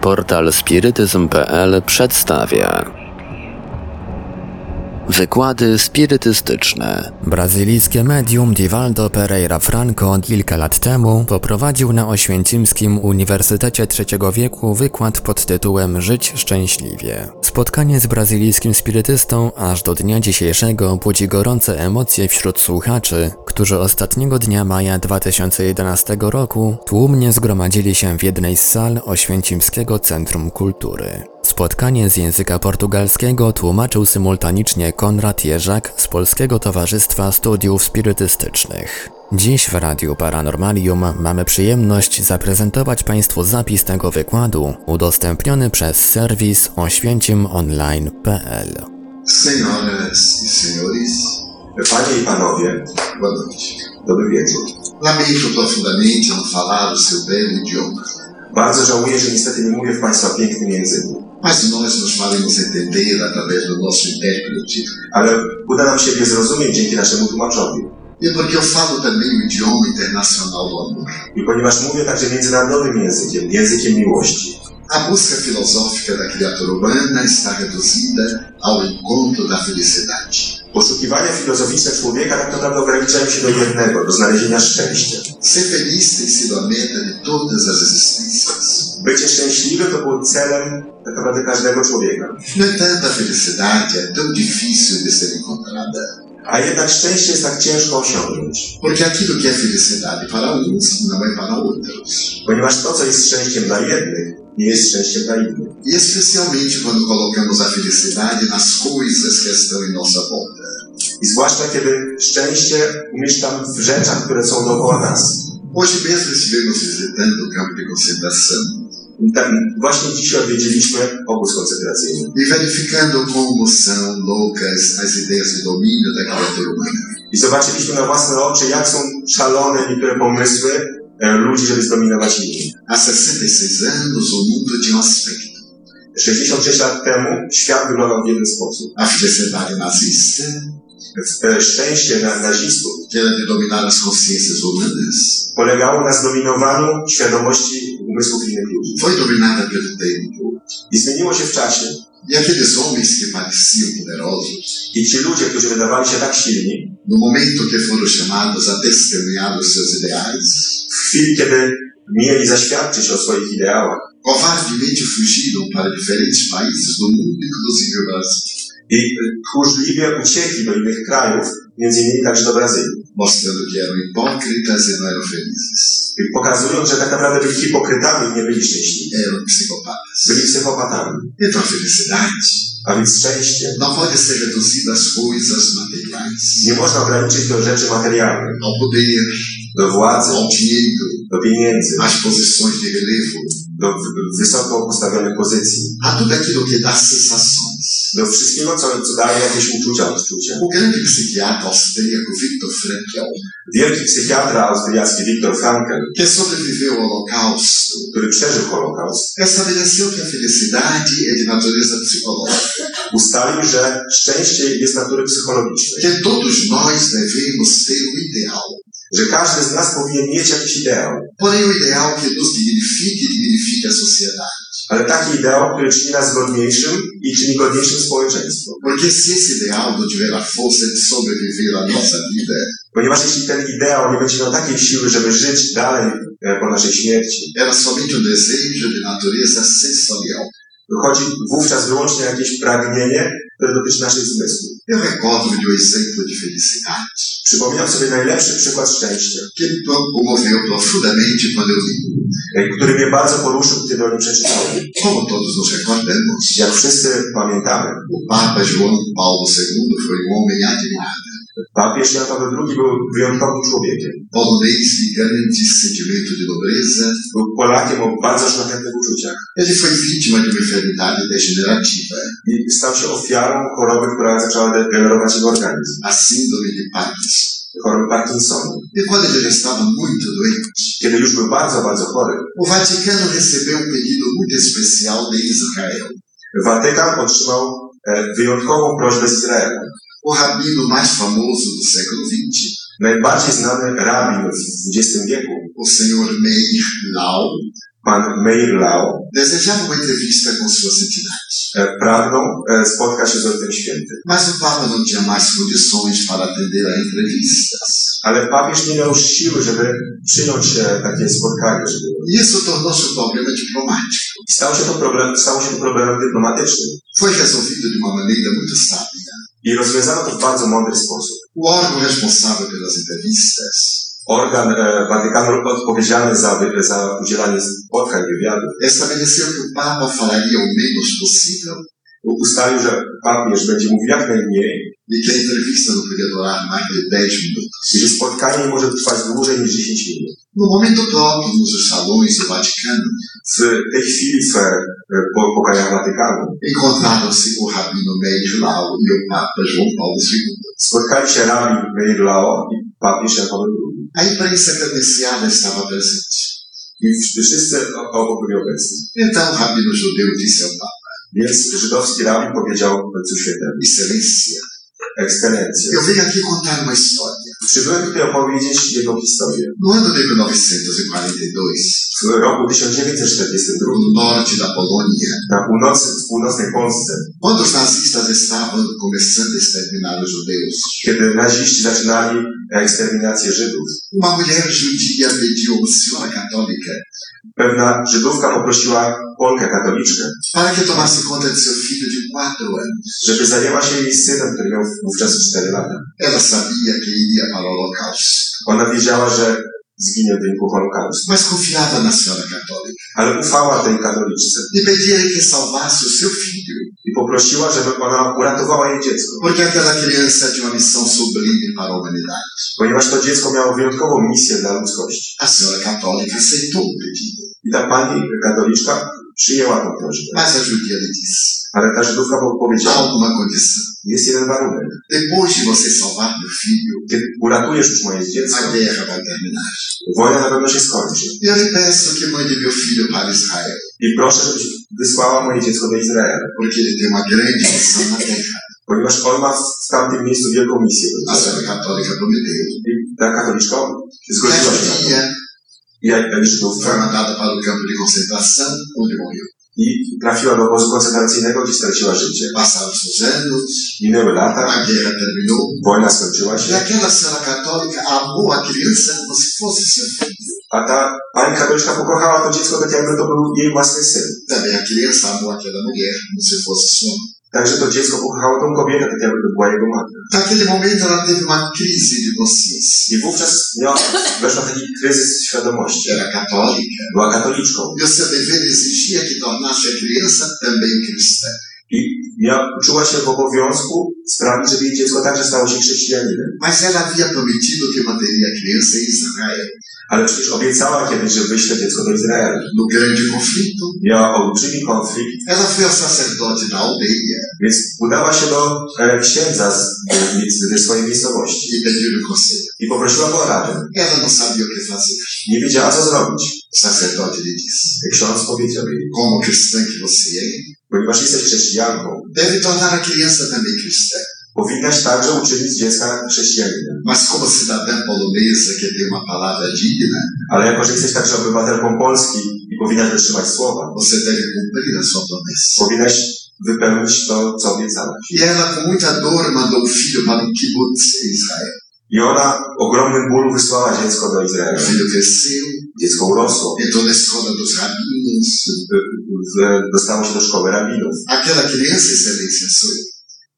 Portal spirytyzm.pl przedstawia Wykłady spirytystyczne. Brazylijskie medium Divaldo Pereira Franco kilka lat temu poprowadził na Oświęcimskim Uniwersytecie Trzeciego Wieku wykład pod tytułem Żyć szczęśliwie. Spotkanie z brazylijskim spirytystą aż do dnia dzisiejszego budzi gorące emocje wśród słuchaczy, którzy ostatniego dnia maja 2011 roku tłumnie zgromadzili się w jednej z sal Oświęcimskiego Centrum Kultury. Spotkanie z języka portugalskiego tłumaczył symultanicznie Konrad Jerzak z Polskiego Towarzystwa Studiów Spirytystycznych. Dziś w Radiu Paranormalium mamy przyjemność zaprezentować Państwu zapis tego wykładu udostępniony przez serwis oświęcimonline.pl Senhoras e senhores, Panie i panowie, boa noite. dobry wieczór. Lamento profundamente não falar o seu belo idioma, Bardzo żałuję, że niestety nie mówię w Państwa pięknym języku, mas nós nos faremos entender através do nosso intérprete. ale uda nam się je zrozumieć dzięki naszemu tłumaczowi. E porque eu falo também o idioma internacional do amor. I ponieważ mówię także międzynarodowym językiem, językiem miłości, A busca filosófica da criatura humana está reduzida ao encontro da felicidade. Poszukiwania filozoficzne człowieka tak naprawdę ograniczają się do jednego, do znalezienia szczęścia. Ser feliz tem sido a meta de todas as existências. Bycie szczęśliwym to był celem tak naprawdę każdego człowieka. No entanto, a felicidade é tão difícil de ser encontrada. A jednak szczęście jest tak ciężko osiągnąć, Porque aquilo que é felicidade para uns não é para outros. ponieważ to, co jest szczęściem dla jednych, nie jest szczęściem dla innych. E especialmente quando colocamos a felicidade nas coisas que estão em nossa volta. I zwłaszcza kiedy szczęście umieszczam w rzeczach, które są dookoła nas. Hoje mesmo estivemos visitando o campo de concentração Tak, właśnie dzisiaj odwiedziliśmy obóz koncentracyjny e verificando como são loucas as ideias de domínio da criatura humana. i zobaczyliśmy na własne oczy, jak są szalone niektóre pomysły e, ludzi, żeby zdominować innych. Há 66 anos, o mundo tinha um aspecto. 66 lat temu świat wyglądał w jeden sposób. A felicidade nazista, Szczęście na nazistów que era de dominar as consciências humanas, polegało na zdominowaniu świadomości umysłów innych ludzi. foi dominada pelo tempo. I zmieniło się w czasie. E aqueles homens que pareciam poderosos, I ci ludzie, którzy wydawali się tak silni, no momento que foram chamados a testemunhar os seus ideais, w chwili, kiedy mieli zaświadczyć o swoich ideałach, covardemente fugiram para diferentes países do mundo, inclusive o Brasil, i tchórzliwie uciekli do innych krajów, między innymi także do Brazylii. mostrando que eram hipócritas e não eram felizes. I pokazując, że tak naprawdę byli hipokrytami i nie byli szczęśliwi. Eram. Byli psychopatami. Então a felicidade A więc szczęście não pode ser reduzida às coisas materiais, nie można ograniczyć do rzeczy materialnych, ao poder, do władzy, ao dinheiro, pieniędzy, às posições de relevo, wysoko postawionych pozycji, a tudo aquilo que dá sensações. do wszystkiego, co, co daje jakieś uczucia, odczucia. O grande psiquiatra austríaco Viktor Frankl, Wielki psychiatra austriacki Viktor Frankl, que sobreviveu ao Holocausto, który przeżył Holokaust, estabeleceu que a felicidade é de natureza psicológica, ustalił, że szczęście jest natury psychologicznej, que todos nós devemos ter um ideal. Że każdy z nas powinien mieć jakiś ideał, Porém, o ideal que nos dignifique, dignifica a sociedade. ale taki ideał, który czyni nas godniejszym i czyni godniejszym społeczeństwo. Porque se esse ideal não tiver a força de sobreviver à nossa vida, Ponieważ jeśli ten ideał nie będzie miał takiej siły, żeby żyć dalej e, po naszej śmierci, era somente um desejo de natureza sensorial. Wychodzi wówczas wyłącznie jakieś pragnienie, które dotyczy naszych zmysłów. Eu de um exemplo de felicidade Przypominam sobie najlepszy przykład szczęścia, que me comoveu profundamente quando eu li. który mnie bardzo poruszył, kiedy o nim przeczytałem. Como todos nos recordamos, Jak wszyscy pamiętamy, o Papa João Paulo II foi um homem Paweł II był wyjątkowym człowiekiem. polonês de grande sentimento de nobreza. Był Polakiem o bardzo szlachetnych uczuciach Ele foi vítima de uma enfermidade degenerativa, i stał się ofiarą choroby, która zaczęła degenerować jego organizm, a síndrome de Parkinson. choroby Parkinsona. E quando ele estava muito doente, Kiedy już był bardzo, bardzo chory, o Vaticano recebeu um pedido muito especial de Israel. Watykan otrzymał e, wyjątkową prośbę z Izraela. O rabino mais famoso do século XX, Najbardziej znany rabin w XX wieku, o senhor Meir Lau, pan Meir Lao, desejava uma entrevista com Sua Santidade. e, pragnął e, spotkać się z Ojcem Świętym. Mas o Papa não tinha mais condições para atender a entrevistas. Ale papież nie miał siły, żeby przyjąć e, takie spotkanie. Żeby... Isso tornou-se um problema diplomático. Stało się to problem, stało się problemem dyplomatycznym. Foi resolvido de uma maneira muito sábia. I rozwiązano to w bardzo mądry sposób. O órgão responsável pelas entrevistas. Organ e, Watykanu odpowiedzialny za, wy- za udzielanie spotkań, wywiadów, estabeleceu que o Papa falaria o menos possível. Ustalił, że papież będzie mówił jak najmniej e que a entrevista não podia durar mais de 10 minutos. i że spotkanie nie może trwać dłużej niż 10 minut. No momento próprio, nos salões do Vaticano, W tej chwili w e, po- pokojach Watykanu encontraram-se o Rabino Meir Lau e o Papa João Paulo II. spotkali się rabin Meir Lao i papież Paweł II. A imprensa credenciada estava presente. W- wszyscy o- obok byli obecni. Então o Rabino judeu disse ao Papa, Więc żydowski rabin powiedział Ojcu Świętemu, Excelência, ekscelencjo, eu venho aqui contar uma história. przybyłem tutaj opowiedzieć jego historię. No ano de 1942, W roku 1942 no norte da Polônia, na północy, w północnej Polsce, quando os nazistas estavam começando a exterminar os judeus, kiedy naziści zaczynali eksterminację Żydów, senhora católica pewna Żydówka poprosiła Polkę katoliczkę, para que tomasse conta de seu filho de quatro anos. żeby zajęła się jej synem, który miał wówczas 4 lata. Ela sabia que iria para o Holocausto, Ona wiedziała, że zginie w wyniku Holokaustu, mas confiava na senhora católica. Ale ufała tej katoliczce e pedia que salvasse o seu filho, i poprosiła, żeby ona uratowała jej dziecko, porque aquela criança tinha uma missão sublime para a humanidade. ponieważ to dziecko miało wyjątkową misję dla ludzkości. A senhora católica aceitou o pedido, I ta pani katoliczka przyjęła tę prośbę. mas a Ale ta Żydówka há powiedziała, alguma condição. jest jeden warunek. Depois de você salvar meu filho, Kiedy uratujesz już moje dziecko, a guerra vai terminar. wojna na pewno się skończy. Eu lhe peço que mande meu filho para Israel, I proszę, żebyś wysłała moje dziecko do Izraela, porque ele tem uma grande missão na terra. ponieważ on ma w tamtym miejscu wielką misję. A senhora católica prometeu. I ta katoliczka zgodziła się na to. Judia I jak foi mandada para o campo de concentração, onde morreu. i trafiła do obozu koncentracyjnego, gdzie straciła życie. Passaram-se os anos, Minęły lata, a guerra terminou, wojna skończyła e się, aquela senhora católica amou a criança como se fosse seu filho. a ta pani katoliczka pokochała to dziecko tak jakby to był jej własny syn. Também a criança amou aquela mulher como se fosse sua. Także to dziecko pokochało tą kobietę tak jakby to była jego matka. Naquele momento ela teve uma crise de consciência. I wówczas miała, weszła w taki kryzys świadomości. Era católica. Była katoliczką E o seu dever exigia que tornasse a criança também cristã. i miała, czuła się w obowiązku sprawić, żeby jej dziecko także stało się chrześcijaninem. Mas ela havia prometido que manteria a criança em Israel. Ale przecież obiecała kiedyś, że wyśle dziecko do Izraela. No grande conflito, Miała olbrzymi konflikt, ela foi ao sacerdote da aldeia więc udała się do e, księdza z, z, ze swojej miejscowości e pediu-lhe conselho. i poprosiła go o radę. Ela não sabia o que fazer. Nie wiedziała, co zrobić. O sacerdote lhe disse: Ksiądz powiedział jej, Como cristã que você é, ponieważ jesteś chrześcijanką, deve tornar a criança também cristã. Powinnaś także uczynić dziecka chrześcijaninem. Mas como cidadã polonesa que tem uma palavra digna, Ale jako, że jesteś także obywatelką Polski i powinnaś dotrzymać słowa, você deve cumprir a sua promessa. powinnaś wypełnić to, co obiecałaś. E ela, com muita dor, mandou o filho para um kibbutz em Israel. I ona ogromnym bólu wysłała dziecko do Izraela. filho cresceu, Dziecko urosło, entrou na escola dos rabinos. dostało się do szkoły rabinów. Aquela criança, excelência, sou.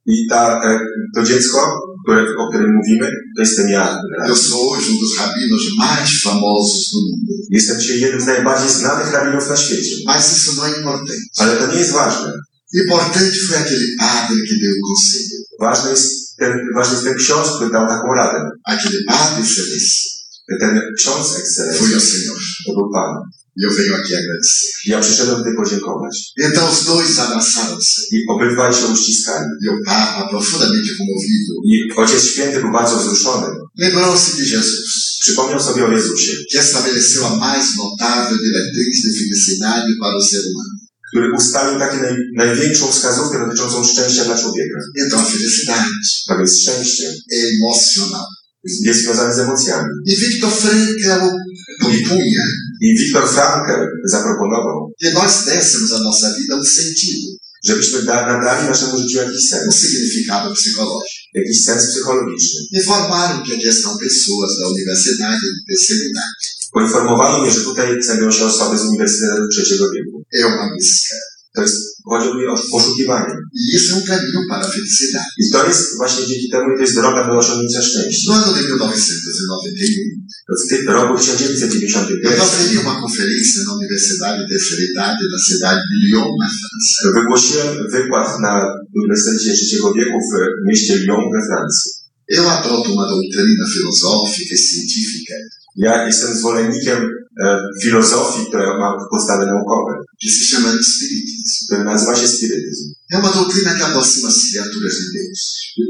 I ta, e, to dziecko, które, o którym mówimy, to jestem ja. Eu sou hoje um dos rabinos mais famosos do mundo. Jestem dzisiaj jednym z najbardziej znanych rabinów na świecie. Mas isso não é importante. Ale to nie jest ważne. Importante foi aquele padre que deu o conselho. Ważny jest ten, ważny jest ten ksiądz, który dał taką radę. Aquele padre, excelência, Ten ksiądz foi ekscelencji o Senhor. to był Pan. Eu venho aqui agradecer. I ja przyszedłem tutaj podziękować. Então os dois abraçaram-se. I obydwaj się uściskali. O Papa, profundamente comovido, I Ojciec Święty był bardzo wzruszony. lembrou-se de Jesus, Przypomniał sobie o Jezusie, que estabeleceu a mais notável diretriz de felicidade para o ser humano. który ustalił taką naj, największą wskazówkę dotyczącą szczęścia dla człowieka. Então felicidade A więc szczęście emocional. jest związane z emocjami. E Victor Frankl propunha I I Viktor Frankl zaproponował, que nós dessemos à nossa vida um sentido, żebyśmy da, nadali naszemu życiu jakiś um sens, significado psicológico. jakiś sens psychologiczny. Informaram que aqui estão pessoas da universidade de terceira idade. Poinformowano mnie, że tutaj znajdują się osoby z Uniwersytetu Trzeciego Wieku. É uma busca. To jest, chodzi mi o poszukiwanie. E isso é um caminho para a felicidade. I to jest właśnie dzięki temu, to jest droga do osiągnięcia szczęścia. No ano de 1991, W tym roku 1991 eu oferi uma conferência na Universidade de Terceira Idade da cidade de Lyon, na França. wygłosiłem wykład na Uniwersytecie Trzeciego Wieku w mieście Lyon we Francji. Eu adoto uma doutrina filosófica e científica Ja jestem zwolennikiem filozofii, która ma podstawy naukowe, chama Espiritismo. która nazywa się spirytyzm. É uma doutrina que aproxima as criaturas de Deus.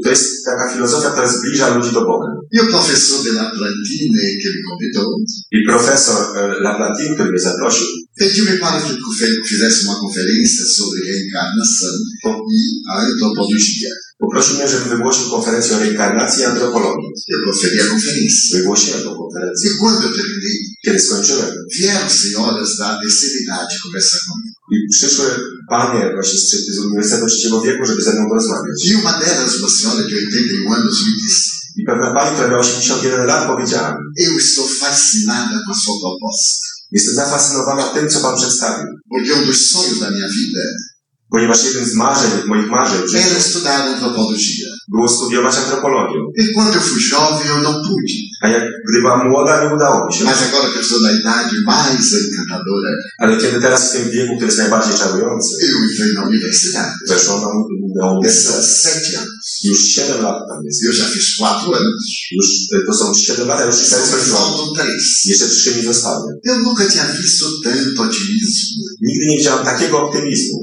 To jest taka filozofia, która zbliża ludzi do Boga. E o professor de la Plantine, que me convidou, I profesor e, Laplatin, który mnie zaprosił, pediu-me para que eu fizesse uma conferência sobre reencarnação e a antropologia. Poprosił mnie, żebym wygłosił konferencję o reinkarnacji i antropologii. Eu proferi a conferência. Wygłosiłem tę konferencję. E quando eu terminei, Kiedy skończyłem, vieram senhoras da terceira conversar comigo. i przyszły panie właśnie z, z Uniwersytetu Trzeciego Wieku, żeby ze mną porozmawiać. E uma delas, uma senhora de 81 anos, me disse: I pewna pani, która miała 81 lat, powiedziała Eu estou fascinada com a sua proposta, jestem zafascynowana tym, co pan przedstawił. porque um dos sonhos da minha vida Ponieważ jednym z marzeń, moich marzeń era estudar antropologia. było studiować antropologię. E quando eu fui jovem, eu não pude. A jak gdy byłam młoda, nie udało mi się. Mas agora que eu estou na idade mais encantadora, Ale kiedy teraz w tym wieku, który jest najbardziej czarujący, eu entrei na universidade. weszłam na, na São uniwersytet. sete anos. Już 7 lat tam jest. Eu já fiz quatro anos. Już, e, to są 7 lat, a już 4 skończyłam. Faltam três. Jeszcze 3 mi zostały. Eu nunca tinha visto tanto otimismo. Nigdy nie widziałam takiego optymizmu.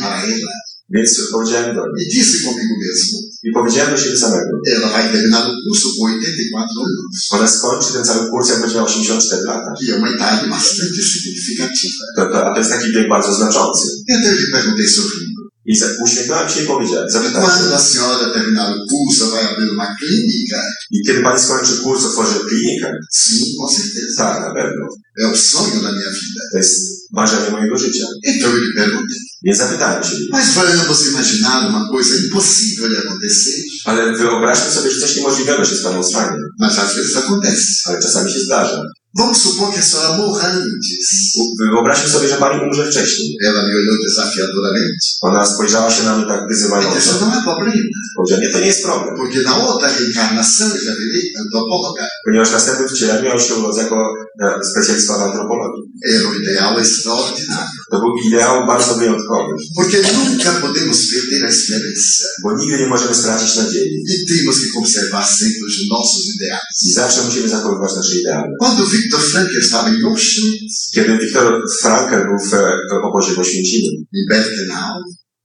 Para ela Więc powiedziałem do niej. e disse comigo mesmo: I powiedziałem do siebie samego. ela vai terminar o curso com 84 anos, Ona skończy ten cały kurs, jak będzie miała 84 lata. que é uma idade bastante significativa. To, to, a to jest taki wiek bardzo znaczący. Então eu lhe perguntei sorrindo: I za, uśmiechnąłem się i powiedziałem, zapytałem quando się. a senhora terminar o curso, vai abrir uma clínica? I kiedy pani skończy kurs, otworzy klinikę? Sim, com certeza. Tak, na pewno. É o sonho da minha vida. To jest marzenie mojego życia. Então eu lhe perguntei: Więc zapytałem się. mas vamos imaginar uma coisa impossível de acontecer? Ale wyobraźmy sobie, że coś niemożliwego się z paną stanie. Mas às vezes acontece. Ale czasami się zdarza. Vamos supor que a senhora morra antes. Wyobraźmy sobie, że pani umrze wcześniej. Ela me olhou desafiadoramente. Ona spojrzała się na mnie tak wyzywająco. disse: não há problema, Powiedziała, nie, to nie jest problem. porque na outra reencarnação eu já virei antropóloga. Ponieważ w następnym wcieleniu miał się urodzić jako e, specjalista w antropologii. Era um ideal extraordinário. To był ideał bardzo wyjątkowy, Porque nunca podemos perder a esperança. bo nigdy nie możemy stracić nadziei. E temos que conservar sempre os nossos ideais. I zawsze musimy zachowywać nasze ideały. Quando Estava em Auschwitz, Kiedy Wiktor Frankl był w, obozie w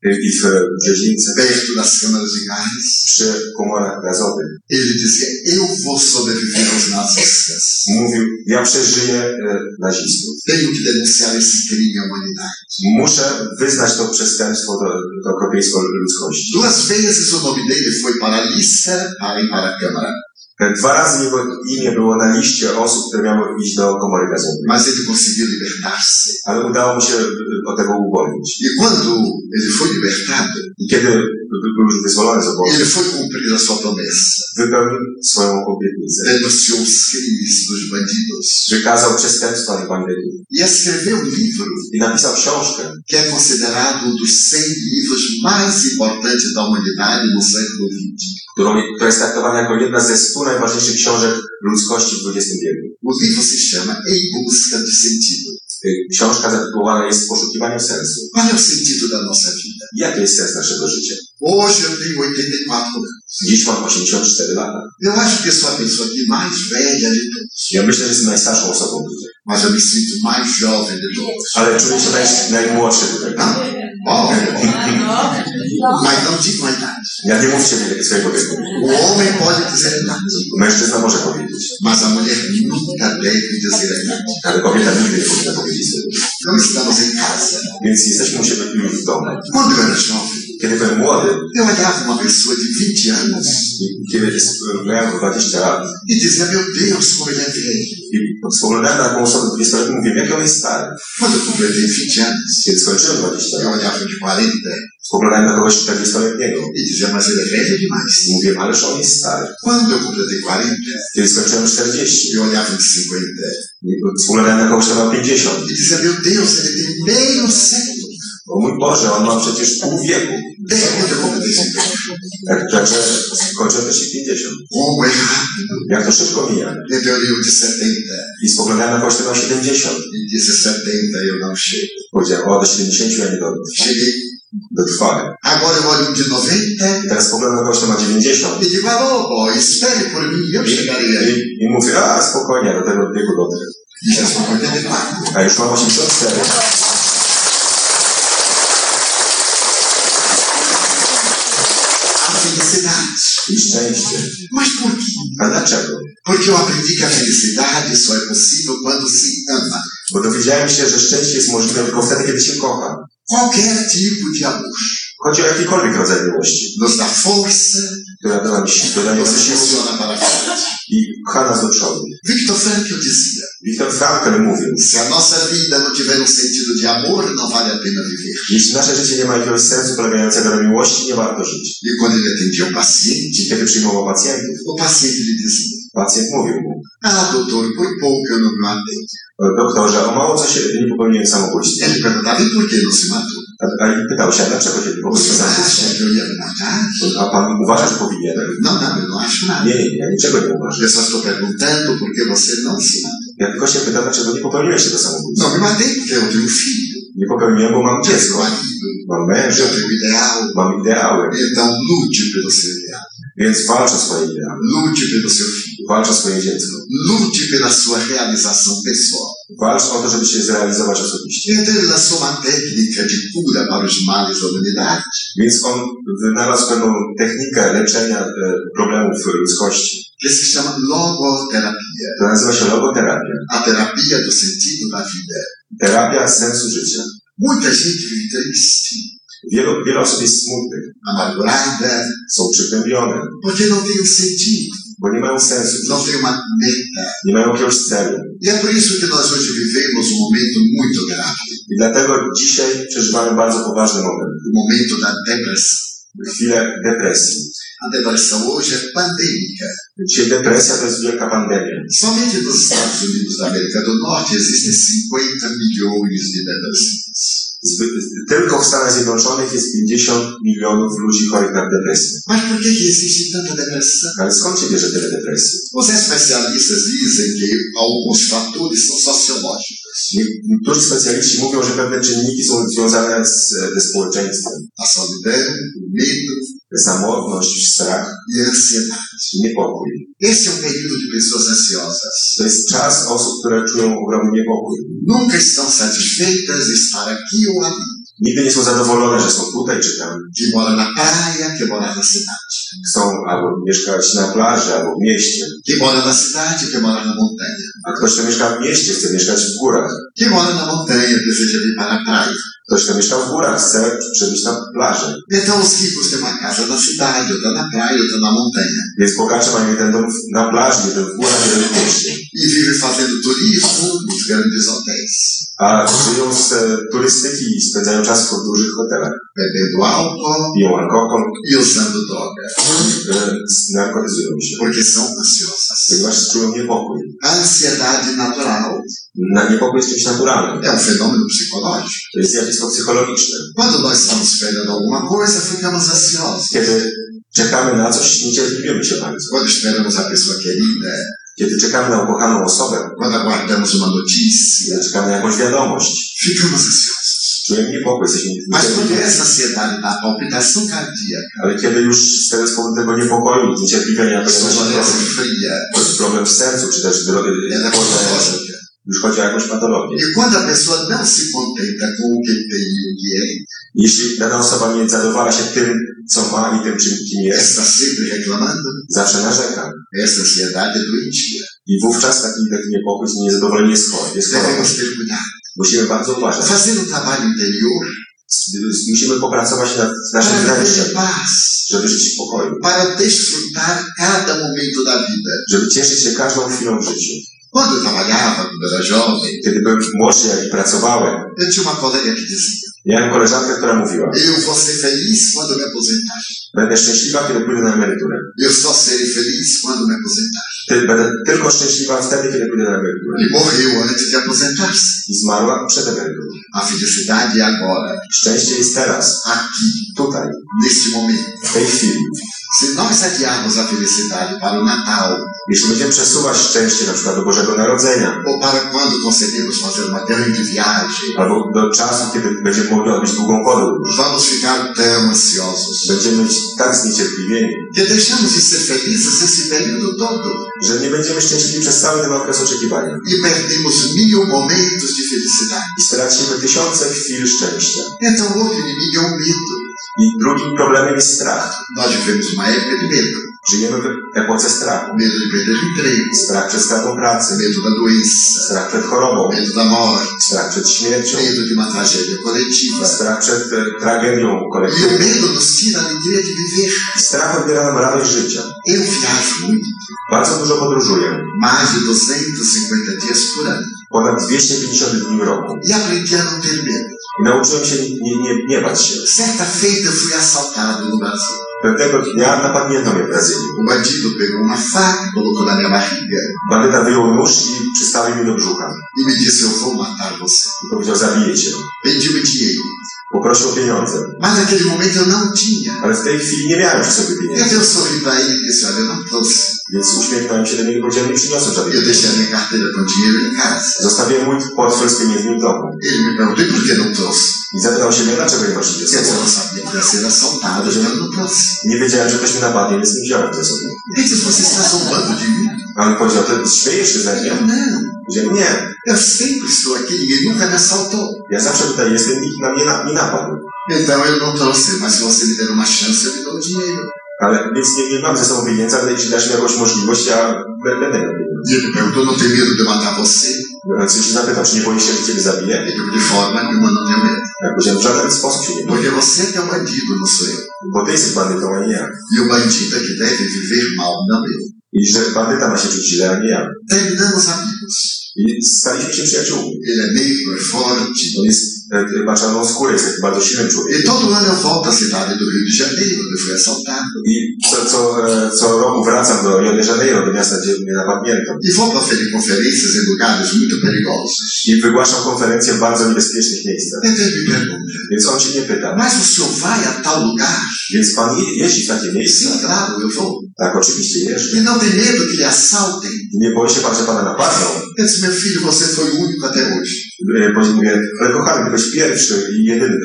e, i w Brzeźnicy, perto das câmaras de gás, przy komorach gazowych, ele dizia: Eu vou sobreviver aos nazistas. mówił, ja przeżyję e, nazistów. Tenho que denunciar esse crime à humanidade. Muszę wyznać to przestępstwo do, do okropieństwa ludzkości. Duas vezes o nome dele foi para a lista para a Câmara, Dwa razy jego imię było na liście osób, które miały iść do komory gazowej. mas ele conseguiu libertar-se. Ale udało mu się e, od tego uwolnić. E quando ele foi libertado, I kiedy był już wyzwolony z obozu, ele foi cumprir a sua promessa. wypełnił swoją obietnicę. Denunciou os crimes dos bandidos Wykazał przestępstwa i bandytów. e escreveu um livro I napisał książkę, que é considerado um dos 100 livros mais importantes da humanidade no século XX. która jest traktowana jako jedna ze stu najważniejszych książek ludzkości w XX wieku. Se chama Em Busca do Sentido. Y, Książka zatytułowana jest W poszukiwaniu sensu. Qual é o sentido da nossa vida? Jaki jest sens naszego życia? Hoje eu tenho 84 anos. Dziś mam 84 lata. Eu acho que sou a pessoa aqui mais velha de todos, Ja myślę, że jestem najstarszą osobą tutaj. Mas eu me sinto mais jovem de todos. Ale czuję się naj, najmłodszy tutaj. Ó, mas não digo a idade. Ja nie mówcie mi swojego wieku. O homem pode dizer a idade, Mężczyzna może powiedzieć, mas a mulher nunca deve dizer a idade. ale kobieta nigdy nie powinna powiedzieć sobie. Não estamos em casa. Więc jesteśmy u siebie w domu. Quando eu era jovem, Kiedy byłem młody, eu olhava uma pessoa de 20 anos i kiedy miałem 20 lat e dizia, meu Deus, como ele é velho. i spoglądałem na taką osobę 20 lat i mówię, jak on jest stary. Quando eu completei 20 anos, Kiedy skończyłem 20 eu lat, olhava de 40 spoglądałem na kogoś 40-letniego e dizia, mas ele é velho demais. i mówię, ależ on jest stary. Quando eu completei 40, Kiedy skończyłem 40, eu olhava de 50 i spoglądałem na kogoś, kto ma 50. e dizia, meu Deus, ele tem meio século. O mój Boże, on ma przecież pół wieku. Desde quando eu completei 50. Tak, Także skończyłem też i 50. Como é rápido. Jak to szybko mija. Então eu olhei o de 70 I spoglądałem na kogoś, kto ma 70. e disse 70 eu não chego. Powiedziałem, o, do 70 ja nie olho um de 90 I teraz spoglądam na kogoś, kto ma 90. e digo, alô, boy, espere por mim, eu chegarei aí. I, I mówię, a spokojnie, do tego wieku dotrę. Já sou 84. A już mam 84. Felicidade. I szczęście. Mas por quê? Porque eu aprendi que a felicidade só é possível quando se ama. Bo dowiedziałem się, że szczęście jest możliwe tylko wtedy, kiedy się kocha. Qualquer tipo de amor Chodzi o jakikolwiek rodzaj miłości, nos da força, która da nam siłę, nos nam siłę i pcha nas do przodu. Victor Frankl dizia: Wiktor Frankl mówił, se a nossa vida não tiver um sentido de amor, não vale a pena viver. jeśli nasze życie nie ma jakiegoś sensu polegającego na miłości, nie warto żyć. E quando ele atendia o paciente, I kiedy przyjmował pacjentów, o paciente lhe dizia: pacjent mówił mu, Ah, doutor, por pouco eu não me matei. doktorze, o mało co się nie popełniłem samobójstwa. Ele perguntava: e por que não se matou? A, a i pytał się, a pan uważa, że eu não acho nada. Nie, nie, ja niczego nie uważam. Eu só estou perguntando por que você não se. Ja tylko się pytam, dlaczego nie popełniłeś tego samobójstwa. Me matei porque eu tenho um filho, Nie popełniłem, bo mam um dziecko, mam męża, eu tenho um ideal. mam ideały, Então lute pelo seu ideal. więc walcz o swoje ideały. Lute pelo seu filho. Swoje dziecko. Lute pela sua realização pessoal. Walcz o to, żeby się zrealizować osobiście. Więc on wynalazł pewną technikę leczenia e, problemów ludzkości, que se chama logoterapia. która nazywa się logoterapia. A terapia do sentido da vida. Terapia sensu życia. Muita gente vive triste, Wielu, wiele osób jest smutnych, amargurada, są przygnębione, porque não tem sentido, sensu, não tem uma meta. mają jakiegoś celu. E é por isso que nós hoje vivemos um momento muito grave, I dlatego dzisiaj przeżywamy bardzo poważny moment. o momento da depressão. Chwilę depresji. A depressão hoje é pandêmica. Dzisiaj depresja to jest wielka pandemia. Somente nos Estados Unidos da América do Norte existem 50 milhões de depressivos. Tylko w Stanach Zjednoczonych jest 50 milionów ludzi chorych na depresję. Mas por que, existe tanta depressão? Ale skąd się bierze tyle depresji? Os especialistas dizem que alguns fatores são sociológicos. Nie- Niektórzy specjaliści mówią, że pewne czynniki są związane z, ze społeczeństwem. A o medo Samotność, strach a ansiedade. i niepokój. Esse é um período de pessoas ansiosas. To jest czas osób, które czują ogromny niepokój. Nunca estão satisfeitas de estar aqui ou ali. Nigdy nie są zadowolone, że są tutaj czy tam. Que mora na praia, que mora na cidade. Chcą albo mieszkać na plaży, albo w mieście. Que mora na cidade, que mora na montanha. A ktoś, kto mieszka w mieście, chce mieszkać w górach. Que mora na montanha, deseja vir para a praia. Ktoś, kto mieszka w górach, chce przebyć na plaży. Então os ricos têm uma casa na cidade, outra na praia, outra na montanha. Więc bogacze mają jeden dom na plaży, jeden w górach, jeden w mieście. E vivem fazendo turismo nos grandes hotéis. A żyją z e, turystyki i spędzają czas w dużych hotelach. Bebendo álcool Piją alkohol, e usando droga. e, narkotyzują się. Porque são ansiosas. Ponieważ czują niepokój. A ansiedade natural Na niepokój jest czymś naturalnym. é um fenômeno psicológico. To jest zjawisko psychologiczne. Quando nós estamos esperando alguma coisa, ficamos ansiosos. Kiedy czekamy na coś, niecierpliwimy się bardzo. Quando esperamos a pessoa querida, Kiedy czekamy na ukochaną osobę, quando aguardamos uma notícia, czekamy na jakąś wiadomość, ficamos ansiosos. Czujemy niepokój, jesteśmy Mas essa ansiedade palpitação cardíaca, Ale kiedy już z tego z powodu tego niepokoju, niecierpliwienia pojawia się problem, problem w sercu, czy też patológica. już chodzi o jakąś patologię. E quando a pessoa não se contenta com o que tem e o que é, Jeśli dana osoba nie zadowala się tym, co ma i tym, czym kim jest, está sempre reclamando, zawsze narzeka. essa ansiedade é doentia. I wówczas taki, taki niepokój, niezadowolenie jest chory. Jest. Musimy bardzo uważać. Fazer um trabalho interior Musimy popracować nad naszym wnętrzem, żeby żyć w pokoju, para desfrutar cada momento da vida. żeby cieszyć się każdą chwilą w życiu. Quando trabalhava, quando era jovem, Kiedy byłem młodszy, jak pracowałem, eu tinha uma colega que dizia: miałem koleżankę, która mówiła, Eu vou ser feliz quando me aposentar. będę szczęśliwa, kiedy pójdę na emeryturę. Eu só serei feliz quando me aposentar. Będę tylko szczęśliwa wtedy, kiedy pójdę na emeryturę. E morreu antes de aposentar-se. Zmarła przed emeryturą. A felicidade é agora, Szczęście jest teraz, aqui, tutaj, neste momento. w tej chwili. Se nós adiarmos a felicidade para o Natal, Jeśli będziemy przesuwać szczęście na przykład do Bożego Narodzenia, ou para quando conseguirmos fazer uma grande viagem, albo do czasu, kiedy będziemy mogli odbyć długą podróż, vamos ficar tão ansiosos będziemy tak zniecierpliwieni, que deixamos de ser felizes esse período todo że nie będziemy szczęśliwi przez cały ten okres oczekiwania. e perdemos mil momentos de felicidade. I stracimy tysiące chwil szczęścia. Então, o inimigo é o medo. I drugim problemem jest strach. Nós vivemos uma época de medo. Żyjemy w epoce strachu. Strach przed stratą pracy, strach przed chorobą, strach przed śmiercią, coletiva. strach przed e, tragedią kolektywną. strach odbiera nam radość życia. Bardzo dużo podróżuję. mais de 250 dias por ano. Ponad 250 dni w roku. I nauczyłem się nie, nie, nie bać się. Certa feita fui assaltado no Brasil. Pewnego dnia napadnięto mnie w Brazylii. O bandido pegou uma faca colocou na minha barriga Bandyta wyjął nóż i przystawił mi do brzucha. e me disse: Eu vou matar você. I powiedział, zabiję cię. Pediu-me dinheiro. Poprosił o pieniądze. Mas naquele momento eu não tinha. Ale w tej chwili nie miałem przy sobie pieniędzy. Então eu sorri para ele e disse: Olha, eu não trouxe. Więc uśmiechnąłem się do niego i powiedziałem, nie przyniosłem żadnych Eu deixei a minha carteira com dinheiro em casa. Zostawiłem mój portfel z pieniędzmi w domu. Ele me perguntou: por que não trouxe? I zapytał się mnie, dlaczego nie masz sabia que ia ser assaltado, então eu não trouxe. Nie wiedziałem, że ktoś mnie napadnie, więc nie wziąłem. Ele disse: Você está zombando de mim? A on powiedział, ty śmiejesz się ze mnie? não. Powiedziałem, nie. Eu sempre estou aqui, ninguém nunca me assaltou. Ja zawsze tutaj jestem, nikt na mnie na, nie napadł. Então eu não trouxe, mas se você me der uma chance, eu me dou dinheiro. Ale więc nie, nie mam ze sobą pieniędzy, ale jeśli dasz mi jakąś możliwość, ja będę miał. E ele perguntou: Não tem medo de eu matar você? Więc się zapytał, czy nie boisz się, że ciebie zabiję? Eu digo: De forma nenhuma, não tenho medo. Ja powiedziałem, w żaden sposób się nie boję. Porque você é que é um bandido, não sou eu. Bo ty jesteś bandytą, a nie ja. E o bandido é que deve viver mal, não eu. I że bandyta ma się czuć źle, a nie ja. Terminamos amigos. I staliśmy się przyjaciółmi. Ele é negro, é forte. On e, taki bardzo silnym człowiekiem. E todo ano eu volto à cidade do Rio de Janeiro, onde fui assaltado. I co, co, e, co roku wracam do Rio de Janeiro, do miasta, gdzie mnie napadnięto. E vou proferir conferências em lugares muito perigosos. I wygłaszam konferencje w bardzo niebezpiecznych miejscach. Então ele me pergunta, Więc on się nie pyta. mas o senhor vai a tal lugar? Więc pan je, jeździ w takie miejsca? Sim, claro, eu vou. Tak, oczywiście jeżdżę. E não tem medo que lhe assaltem? Nie boi się pan, że pana napadną. Eu disse, meu filho, você foi o único até hoje. Kochany, ty byłeś pierwszy i jedyny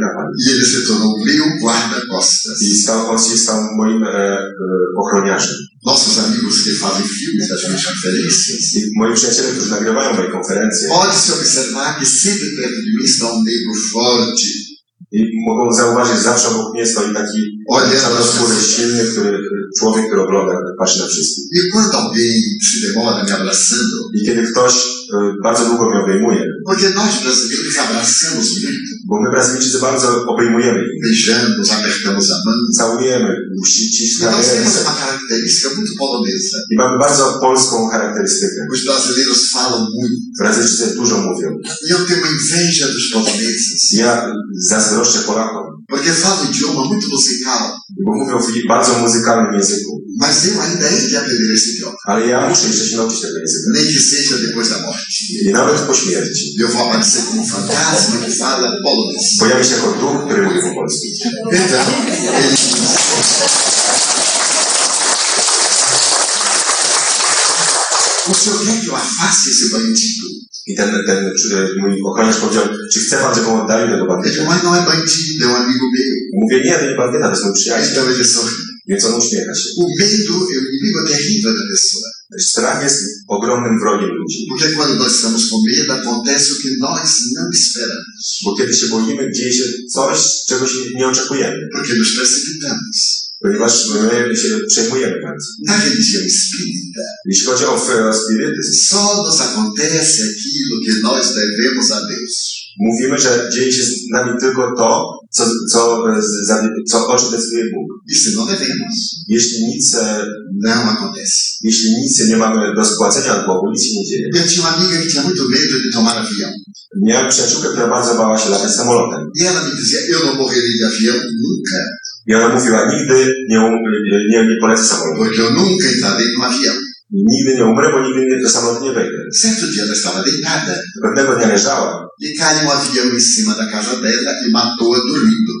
napadł. E ele se tornou meu guarda-costas. I stał, on się stał moim e, e, ochroniarzem. Nossos amigos que fazem filmes das minhas conferências, I moi przyjaciele, którzy nagrywają moje konferencje pode-se observar que sempre perto de mim está um negro forte, i mogą zauważyć, zawsze obok mnie stoi taki czarnoskóry, silny który, człowiek, który ogląda, patrzy na wszystkich. I kiedy ktoś e, bardzo długo mnie obejmuje, bo my Brazylijczycy bardzo obejmujemy apertamos a mão. całujemy, ściskamy nós temos ręce. uma característica muito polonesa. I mamy bardzo polską charakterystykę. Os brasileiros falam muito. Brazylijczycy dużo mówią. Eu tenho uma inveja dos poloneses, Ja zazdroszczę Polakom, porque um idioma muito musical. bo mówią w bardzo muzykalnym języku. Mas eu ainda hei de aprender esse idioma, Ale ja muszę jeszcze się nauczyć tego języka. nem que seja depois da morte. I nawet po śmierci. Eu vou aparecer como um fantasma que fala polonês. Pojawi się jako duch, który mówi po polsku. Então, ele o senhor quer que eu afaste esse bandido? I ten, ten mój ochroniarz powiedział, czy chce pan, żebym oddalił tego bandyta? amigo meu. Mówię, nie, to nie bandyta, to jest mój przyjaciel. Então ele sorri. Więc on uśmiecha się. O medo é o inimigo terrível da pessoa. Strach jest ogromnym wrogiem ludzi. Porque quando nós estamos com medo, acontece o que nós não esperamos. Bo kiedy się boimy, dzieje się coś, czego się nie oczekujemy. Porque nos precipitamos. Ponieważ my się przejmujemy bardzo. Na religião espírita, Jeśli chodzi o, o spirytyzm, só nos acontece aquilo que nós devemos a Deus. Mówimy, że dzieje się z nami tylko to, co, co, e, co o czym decyduje Bóg. E se não devemos, Jeśli nic, e, não acontece. jeśli nic nie mamy do spłacenia od Bogu, nic się nie dzieje. Eu tinha uma amiga que tinha muito medo de tomar avião. Miałem przyjaciółkę, która bardzo bała się latać samolotem. E ela me dizia, eu não morreria de avião nunca, Ona mówiła, nigdy nie, nie, nie polecę samolotu. porque eu nunca entrarei num avião. Nigdy nie umrę, bo nigdy nie, do samolotu nie wejdę. Certo dia ela estava deitada Pewnego dnia leżała e caiu um avião em cima da casa dela e matou-a dormindo.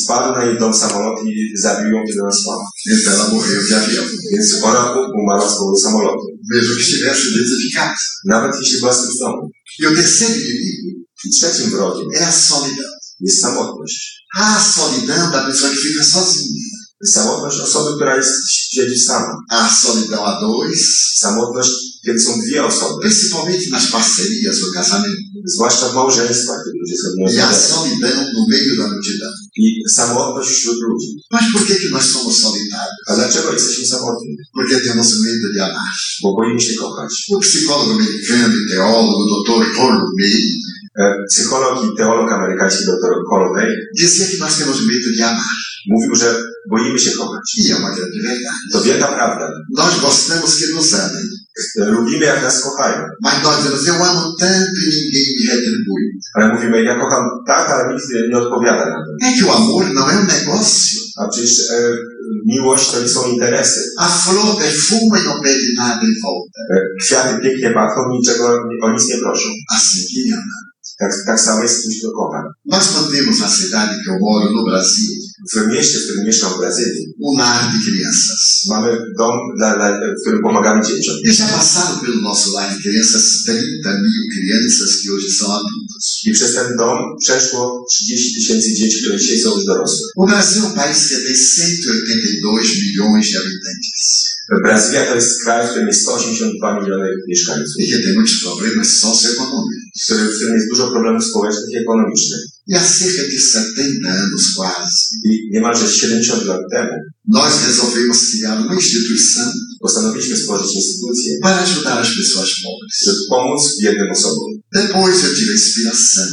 spadł na jej dom samolot i zabił ją, kiedy ona spała. Então ela morreu de avião. Więc ona u- umarła z powodu samolotu. Mesmo que estivesse de casa. Nawet jeśli była z tym w domu. E o terceiro inimigo I trzecim wrogiem é a solidão. jest samotność. A solidão da pessoa que fica sozinha. Samotność osoby, która jest, siedzi sama. A solidão a dois, Samotność, kiedy są dwie osoby. principalmente nas parcerias do casamento. Zwłaszcza w małżeństwach, kiedy ludzie są E a nieodpowiedni. solidão no meio da multidão. I samotność wśród ludzi. Mas por que, que nós somos solitários? A dlaczego jesteśmy samotni? Porque temos medo de amar. Bo boimy się kochać. O psicólogo americano e teólogo, Dr. Rollo May, E, Psycholog i teolog amerykański dr dizia que nós temos medo de amar. mówił, że boimy się kochać. E uma grande verdade. To wielka prawda. Nós gostamos que nos amem. E, Lubimy, jak nas kochają. Mas nós dizemos, eu amo tanto e ninguém me retribui. Ale mówimy, ja kocham tak, ale nikt nie- nie odpowiada na to. É que o amor não é um negócio. A przecież e, miłość to nie są interesy. A flor perfuma e não pede nada em volta. E, kwiaty pięknie pachną, niczego o nic nie proszą. Assim que ama. Z kimś, kto kocha. Nós mantemos na cidade que eu moro, no Brasil, którym mieszkam w Brazylii, um lar de crianças. mamy dom, dla, dla, w którym pomagamy dzieciom. E já passaram pelo nosso lar de crianças 30 mil crianças que hoje são adultos. I przez ten dom przeszło 30 tysięcy dzieci, które dzisiaj są już dorosłe. O Brasil é um país que tem 182 milhões de habitantes Brazylia to jest kraj, w którym jest 182 miliony mieszkańców, e que tem muitos problemas socioeconômicos. Jest dużo problemów społecznych i ekonomicznych. E há cerca de 70 anos quase, I niemalże 70 lat temu nós resolvemos criar uma instituição postanowiliśmy stworzyć instytucję, para ajudar as pessoas pobres. żeby pomóc biednym osobom. Depois eu tive a inspiração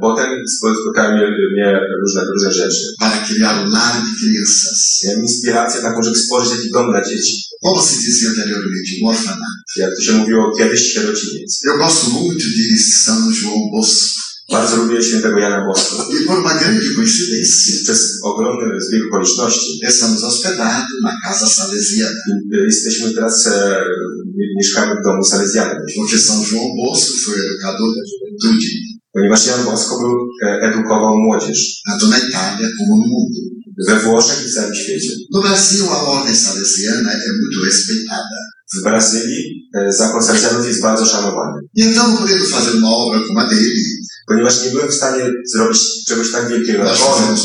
Potem spotkały mnie, różne, różne rzeczy. para criar um lar de crianças. Miałem inspirację taką, żeby stworzyć dom dla dzieci. Como se dizia anteriormente, um orfanato. Jak to się mówiło, kiedyś sierociniec. Eu gosto muito de São João Bosco. Bardzo lubię świętego Jana Bosko. E por uma grande coincidência, I przez ogromny zbieg okoliczności estamos hospedados na Casa Salesiana. i- jesteśmy teraz, e, mieszkamy w domu salezjanym. Porque São João Bosco foi educador juventude, Ponieważ Jan Bosko był, e, edukował młodzież tanto na Itália como no mundo. we Włoszech i całym świecie. No Brasil, a ordem salesiana é muito respeitada. W Brazylii e, zakon salezjanów jest bardzo szanowany. Então, não podendo fazer uma obra como a dele, Ponieważ nie byłem w stanie zrobić czegoś tak wielkiego jak on,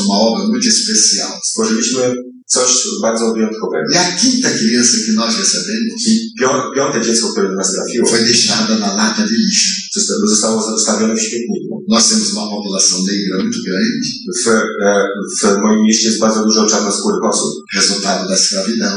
stworzyliśmy coś bardzo wyjątkowego. E a quinta criança que nós recebemos I pią- piąte dziecko, które do nas trafiło, foi deixada na lata de lixo. zostało zostawione w śmietniku. Nós temos uma população negra muito grande, W, e, w moim mieście jest bardzo dużo czarnoskórych osób, resultado da escravidão.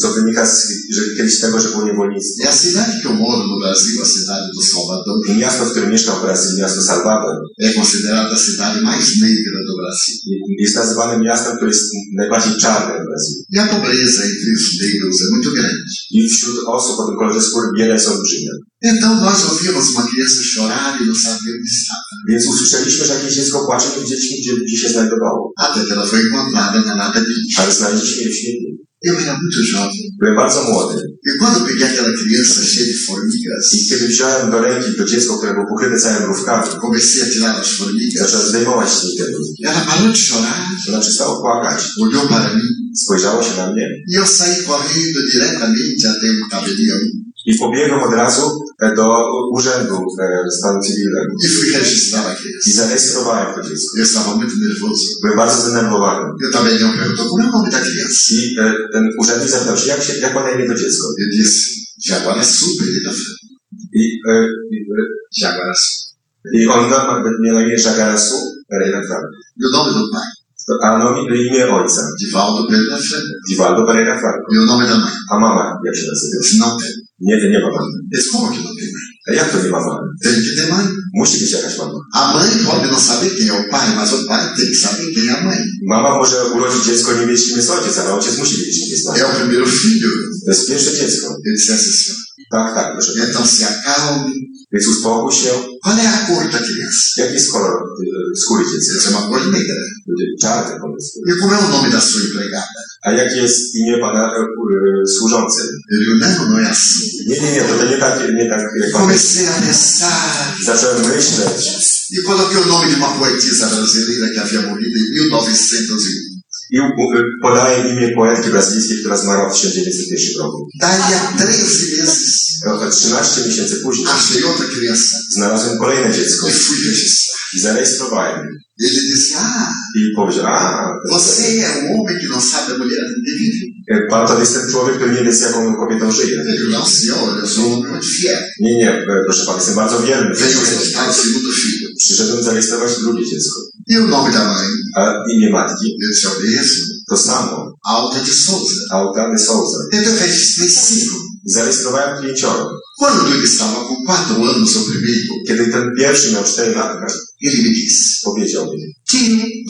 Co wynika z, że kiedyś tego, że było niewolnictwo. E a cidade que eu moro no Brasil, a cidade do Salvador, I miasto, w którym mieszkam w Brazylii, miasto Salvador, é considerada a cidade mais negra do Brasil. i- jest nazywane miastem, które jest najbardziej czarne w Brazylii. E a pobreza entre os negros é muito grande. I wśród osób o tym kolorze skóry jest olbrzymia. Então nós ouvimos uma criança chorar e não sabia onde estava. Więc usłyszeliśmy, że jakieś dziecko płacze, nie wiedzieliśmy, gdzie, gdzie się znajdowało. Até que ela foi encontrada na lata de lixo. Ale znaleźliśmy je w śmietniku. Eu era muito jovem. Bardzo młody. E quando eu peguei aquela criança cheia de formigas, I kiedy wziąłem do ręki to dziecko, które było pokryte całym mrówkami, comecei a tirar as formigas, zacząłem zdejmować z nich te mrówki. ela parou de chorar, Ona przestała płakać, olhou para mim spojrzało się na mnie e eu saí correndo diretamente até o tabelião i pobiegłem od razu e, do urzędu e, stanu cywilnego e fui registrar a i zarejestrowałem to dziecko. Muito nervoso. Byłem bardzo zdenerwowany. E o tabelião perguntou como é o nome da criança. I e, ten urzędnik zapytał się, jak, się, jak ma na imię to dziecko. Disse, Jaguaraçu, Pereira Franco. I, e, i, e, Jaguaraçu. I on ma miał na imię Żagarasu Pereira Franco. E o nome do pai? A no, imię ojca, Divaldo Pereira Franco. Divaldo Pereira Franco. O nome da mãe? A mama, jak się nazywa? Não tem. Nie ma mamy. Mas como que não tem que ter mãe. A mãe pode não saber quem é o pai, mas o pai tem que saber quem é a mãe. Mama może urodzić dziecko, nie wiedzieć kim jest ojciec, ale ojciec musi wiedzieć kim jest É o primeiro filho. To jest pierwsze dziecko. Ele dissesse assim, Tak, tak, proszę. então se acalme. Więc uspokój się. Qual é a cor da criança? Jaki jest kolor y, skóry dziecka? Essa é uma cor negra. Czarny. E como é o nome da sua empregada? A jakie jest imię pana y, y, não, não é assim. Nie, nie, nie, to, to nie tak, nie tak jak pan Comecei a pensar Zacząłem myśleć e coloquei o nome de uma poetisa brasileira que havia morrido em 1901. i podaję imię poetki brazylijskiej, która zmarła w 1901 roku. Daí a 13 meses, O 13 miesięcy później achei outra criança znalazłem kolejne dziecko e fui registrar. i zarejestrowałem. Ele disse, ah, I powiedział, a, você é um homem que não sabe a mulher que vive. pan to jest ten człowiek, który nie wie z jaką kobietą żyje. Ele não, senhor, eu sou um homem muito fiel. Nie, nie, y, proszę pana, jestem bardzo wierny. Venho registrar o segundo filho. Przyszedłem zarejestrować drugie dziecko. O nome da mãe? A imię matki Ele disse, é o mesmo. to samo. Alta de Souza. Altany Souza. Eu registrei cinco. Zarejestrowałem pięcioro. Quando ele estava com quatro anos, o primeiro, Kiedy ten pierwszy miał 4 lata, ele me disse, powiedział mi, tio,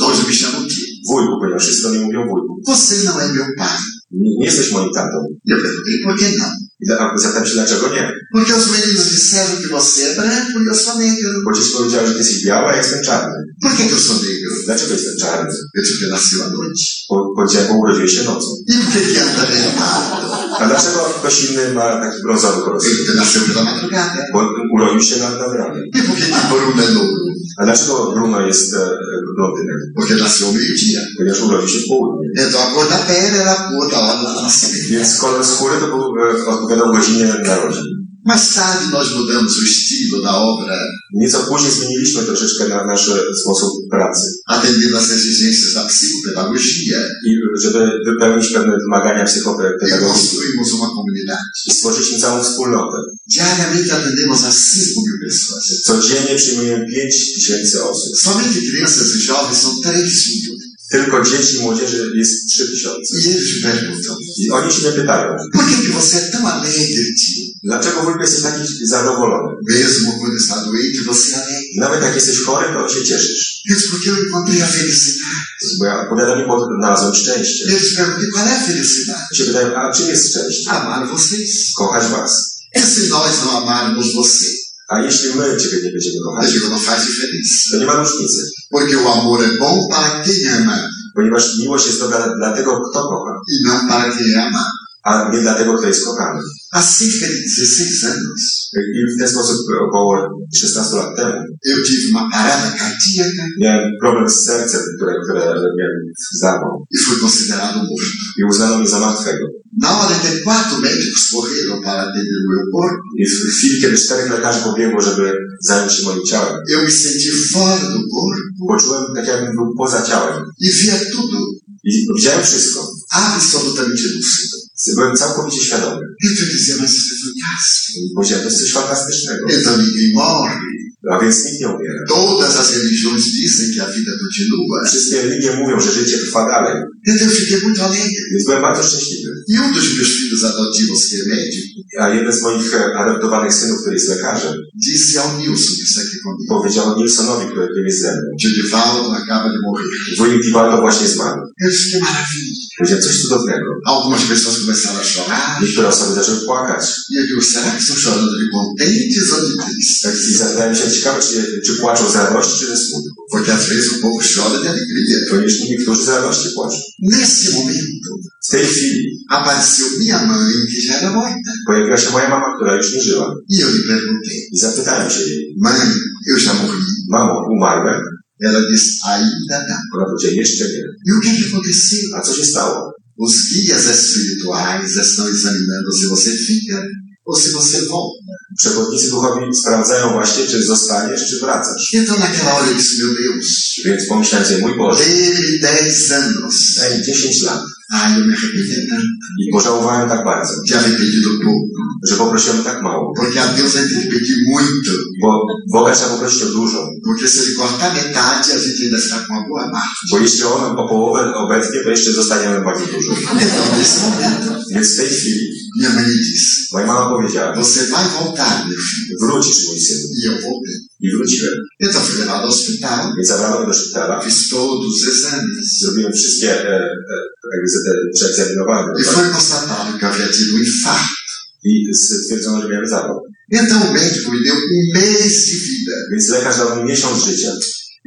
hoje me chamam tio. wujku, ponieważ wszyscy mi mówią wujku. Você não é meu pai. Nie, nie jesteś moim tatą. Eu perguntei, por que não? I Zapytam się, dlaczego nie? Porque os meninos disseram que você é branco e eu sou negro. Bo dziś powiedziała, że ty jesteś biała, ja jestem czarny. Por que, eu sou negro? Dlaczego jestem czarny? Eu porque nasceu à noite. Bo bo urodziłeś się nocą. E por que, anda? A dlaczego ktoś inny ma taki brązowy kolor? Porque nasceu pela madrugada. Bo urodził się nad, nad ranem. E por que, dlaczego Bruno jest e, blondynem? Porque nasceu ao meio-dia. Ponieważ urodził się w południe. Então a cor da pele era a cor da hora do nascimento. Więc kolor skóry to był, e, odpowiadał godzinie narodzin. Mais tarde nós mudamos o estilo da obra, Nieco później zmieniliśmy troszeczkę na nasz sposób pracy. atendendo às exigências da psicopedagogia. I żeby wypełnić pewne wymagania E psychopedagogiczne. construímos uma comunidade. I stworzyliśmy całą wspólnotę. Diariamente atendemos a 5 mil pessoas. Codziennie przyjmujemy 5 tysięcy osób. Somente crianças e jovens são 3 mil. Tylko dzieci i młodzieży jest 3 tysiące. E I oni się pytają, por que você é tão alegre, tio? Dlaczego wujku jesteś taki zadowolony? Mesmo quando está doente, você é alegre. Nawet jak jesteś chory, to się cieszysz. Eles, porque eu encontrei a felicidade. Bo ja opowiadam im, bo znalazłem szczęście. Eles perguntam, qual é a felicidade? I się pytają, a czym jest szczęście? Amar vocês. Kochać was. E se nós não amarmos você? A jeśli my Ciebie nie będziemy kochać, to nie ma różnicy. Porque o amor é bom para quem ama Ponieważ miłość jest dobra dla tego, kto kocha, e não para quem é amado. a nie dla tego, kto jest kochany. Há cerca de 16 anos, I w ten sposób około 16 lat temu eu tive uma parada cardíaca miałem problem z sercem, które, które miałem zawał. e fui considerado morto. I uznano mnie za martwego. Na hora em que quatro médicos correram para atender o meu corpo, I w chwili, kiedy czterech lekarzy pobiegło, żeby zająć się moim ciałem, eu me senti fora do corpo poczułem tak, jakbym był poza ciałem. e via tudo I widziałem wszystko. absolutamente lúcido. Byłem całkowicie świadomy. Powiedziałem, to jest coś fantastycznego. Morre. A więc nikt nie umiera. Wszystkie religie mówią, że życie trwa dalej. Alegre. Więc byłem bardzo szczęśliwy. Que é médico, A jeden z moich e, adoptowanych synów, który jest lekarzem, disse ao Nilson, aqui comigo, powiedział Nilsonowi, który który jest ze mną. tio Divaldo acaba de morrer. Wujek Iwaldo właśnie zmarł. Disse, que maravilha. Powiedział coś cudownego. Algumas pessoas começaram a chorar. Niektóre osoby zaczęły płakać. E eu digo, será que estão chorando de contentes ou de tristes? I zadałem się ciekawe, czy, czy płaczą z radości, czy ze smutku. Porque às vezes o povo chora de alegria. Ponieważ niektórzy z radości płaczą. Nesse momento, chwili apareceu minha mãe, que já era morta. pojawiła się moja mama, która już nie żyła. E eu lhe perguntei, I zapytałem się jej, mãe, eu já morri? mamo, umarłem? Ela disse, ainda não. Ona powiedziała, jeszcze nie. E o que, é que aconteceu? A co się stało? Os guias espirituais estão examinando se você fica ou se você volta. Przewodnicy duchowi sprawdzają właśnie, czy zostaniesz, czy wracasz. Então naquela hora disse, meu Deus, Więc pomyślałem sobie, mój Boże, dei 10 anos. daj mi 10 lat. Ai, eu me arrependi tanto. I pożałowałem tak bardzo, De haver pedido pouco. że poprosiłem tak mało. Porque a Deus a gente tem que pedir muito. Bo Boga trzeba poprosić o dużo. Porque se ele cortar metade, a gente ainda está com uma boa marca. Bo jeśli on o połowę obecnie, to jeszcze zostaniemy bardzo dużo. Então, nesse momento, Więc w tej chwili Minha mãe disse: Moja mama powiedziała, Você vai voltar, meu filho. wrócisz mój syn. E eu voltei. Então fui levado ao hospital, Więc zabrano do szpitala. fiz todos os exames. Zrobiłem wszystkie e, e, te przeegzaminowane. E foi constatado que eu havia tido um infarto. I stwierdzono, że miałem zawał. Então o médico me deu um mês de vida. Więc lekarz dał mi miesiąc życia.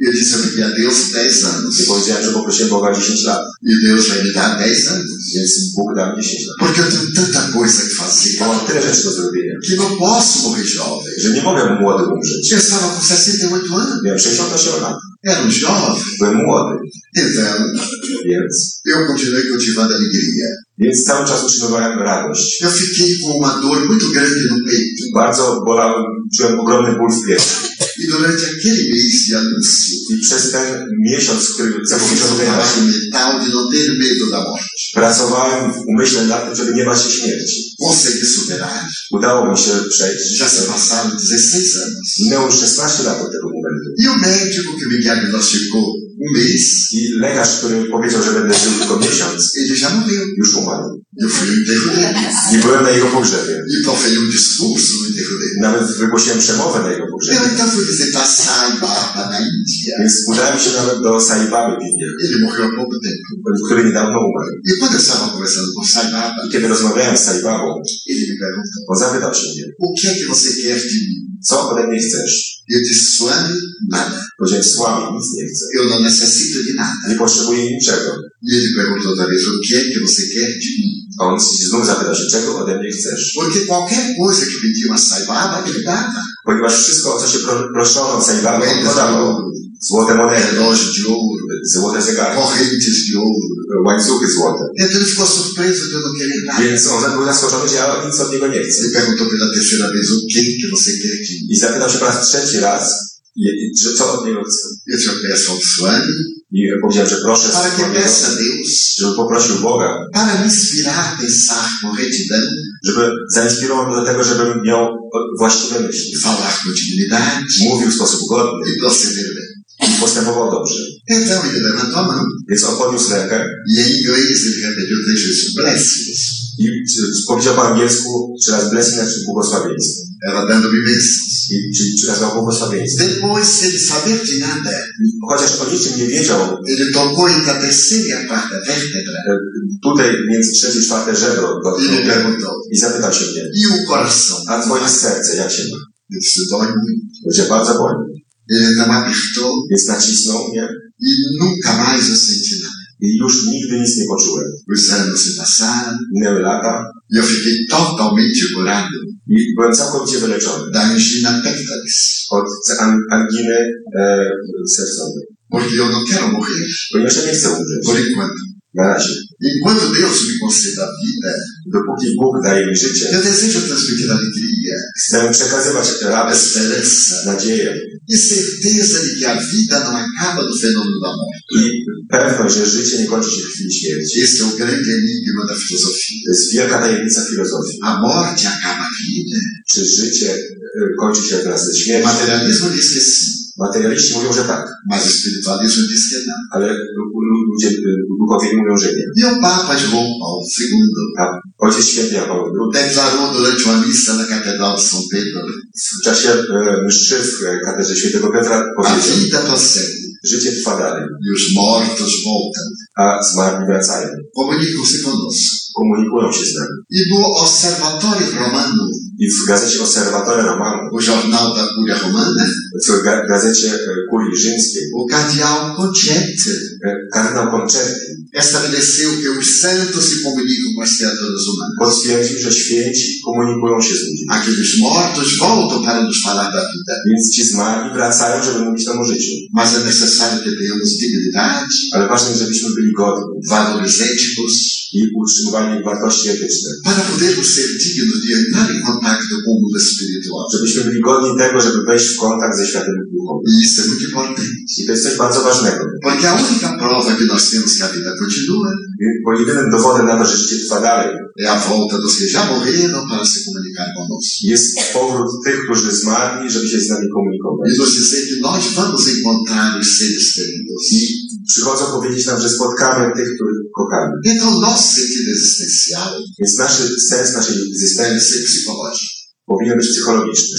E eu disse: Eu a Deus 10 anos. I powiedziałem, że poprosiłem Boga 10 lat. E Deus vai me dar 10 anos. Więc Bóg dał mi 10 lat. Porque eu tenho tanta coisa que fazer. Bo mam tyle rzeczy do zrobienia, Que não posso morrer jovem. że nie mogę młody umrzeć. Eu estava com 68 anos. Miałem 68 lat. Era um jovem. Byłem młody. Então, Więc, eu continuei cultivando alegria. więc cały czas utrzymywałem radość. Eu fiquei com uma dor muito grande no peito. Bardzo bolałem, czułem ogromny ból w piersi. I przez ten miesiąc, który eu fiz zapowiedziano wyjechać, trabalho mental de não ter medo da morte. pracowałem w umyśle nad tym, żeby nie bać się śmierci. Udało mi się przejść. Já se passaram 16 anos. Minęło już 16 lat od tego momentu. E o médico que me diagnosticou mês, I lekarz, który powiedział, że będę żył tylko miesiąc, ele já morreu. już umarł. Eu fui enterro dele. I byłem na jego pogrzebie. E proferi um discurso no enterro dele. Nawet wygłosiłem przemowę na jego Eu pogrzebie. então fui visitar Sai Baba na Índia. Więc udałem się nawet do Sai Baby w Indiach, Ele morreu há pouco tempo. który niedawno umarł. E quando eu estava conversando com Sai Baba, I kiedy rozmawiałem z Sai Babą, ele me perguntou: on zapytał się mnie, O que é que você quer de mim? Co ode mnie chcesz? Disse: Swami, nada. Powiedziałem, słabi, nic nie chcę. Eu não necessito de nada. Nie potrzebuję niczego. E ele perguntou outra vez: O que é que você quer de mim? A on znów zapytał się, czego ode mnie chcesz? Porque qualquer coisa que pediam a Sai Baba, ele dava. Ponieważ wszystko, o co się pro, proszono od Sai Baby, on podawał. Złote monety, relógio de ouro, złote zegary, correntes de ouro. łańcuchy złote. Então ele ficou surpreso de eu não querer nada. Więc on był zaskoczony, że ja nic od niego nie chcę. Ele perguntou pela terceira vez: O que que você quer mim? I zapytał się po raz trzeci raz, i- że co od niego chcę. Eu Eu peço ao I powiedziałem, że proszę para que peça Deus, żeby poprosił Boga, para me inspirar pensar com retidão żeby zainspirował mnie do tego, żebym miał właściwe myśli. falar com dignidade Mówił w sposób godny e proceder bem. I postępował dobrze. Więc on podniósł rękę Bless-us. i czy- powiedział po angielsku trzy razy blessing, znaczy błogosławieństwo. Dando-me bênçãos. I, czyli przekazał błogosławieństwo. Depois, sem saber de nada, Chociaż o niczym nie wiedział, terceira e vértebra tutaj między trzecie i czwarte żebro perguntou: i zapytał się mnie, E o coração? a twoje serce jak się ma? Cię bardzo boli. Ele então apertou Więc nacisnął mnie e nunca mais eu senti nada. i już nigdy nic nie poczułem. Os anos se passaram Minęły lata eu fiquei totalmente curado i byłem całkowicie wyleczony da angina pectoris. od an- anginy e, sercowej. Porque eu não quero morrer Ponieważ ja nie chcę umrzeć. por enquanto. Na razie. Enquanto Deus me conceda a vida, Dopóki Bóg daje mi życie, eu desejo transmitir alegria, chcę przekazywać radość, esperança nadzieję e certeza de que a vida não acaba no fenômeno da morte. i pewność, że życie nie kończy się w chwili śmierci. Esse é o grande enigma da filosofia. To jest wielka tajemnica filozofii. A morte acaba a vida. Czy życie e, kończy się wraz ze O śmiercią? materialismo diz que sim, Materialiści mówią, że tak, mas o espiritualismo diz que não. ale lu- lu- ludzie duchowi mówią, że nie. E o Papa João Paulo II Ojciec Święty Jan Paweł II declarou durante uma missa na Catedral de São Pedro: w czasie e, mszy w e, katedrze świętego Piotra a powiedział, vida prossegue życie trwa dalej, e os mortos voltam, a wracają. comunicam-se conosco. Komunikują się z nami. E no Observatório Romano, I w gazecie Osservatore Romano, o jornal da Cúria Romana, w ga- gazecie e, Kurii Rzymskiej, o cardeal Concetti kardynał Concerti estabeleceu que os santos se comunicam com as criaturas humanas. potwierdził, że święci komunikują się z ludźmi. Aqueles mortos voltam para nos falar da vida, Więc ci zmarli wracają, żeby mówić nam o życiu. mas é necessário que tenhamos dignidade, Ale ważne żebyśmy byli godni valores éticos, i utrzymywali wartości etyczne. para podermos ser dignos de entrar em contato com o mundo espiritual. Żebyśmy byli godni tego, żeby wejść w kontakt ze światem duchowym. E isso é muito importante, I to jest coś bardzo ważnego. porque a única prova que nós temos que a vida continua Bo jedynym dowodem na to, że życie trwa dalej, é a volta dos que já morreram para se comunicar conosco. jest powrót tych, którzy zmarli, żeby się z nami komunikować. E nos dizer que nós vamos encontrar os seres queridos. I przychodzą powiedzieć nam, że spotkamy tych, których kochamy. Então, o nosso sentido existencial Więc nasz sens naszej deve egzystencji ser psicológico. Powinien być psychologiczny.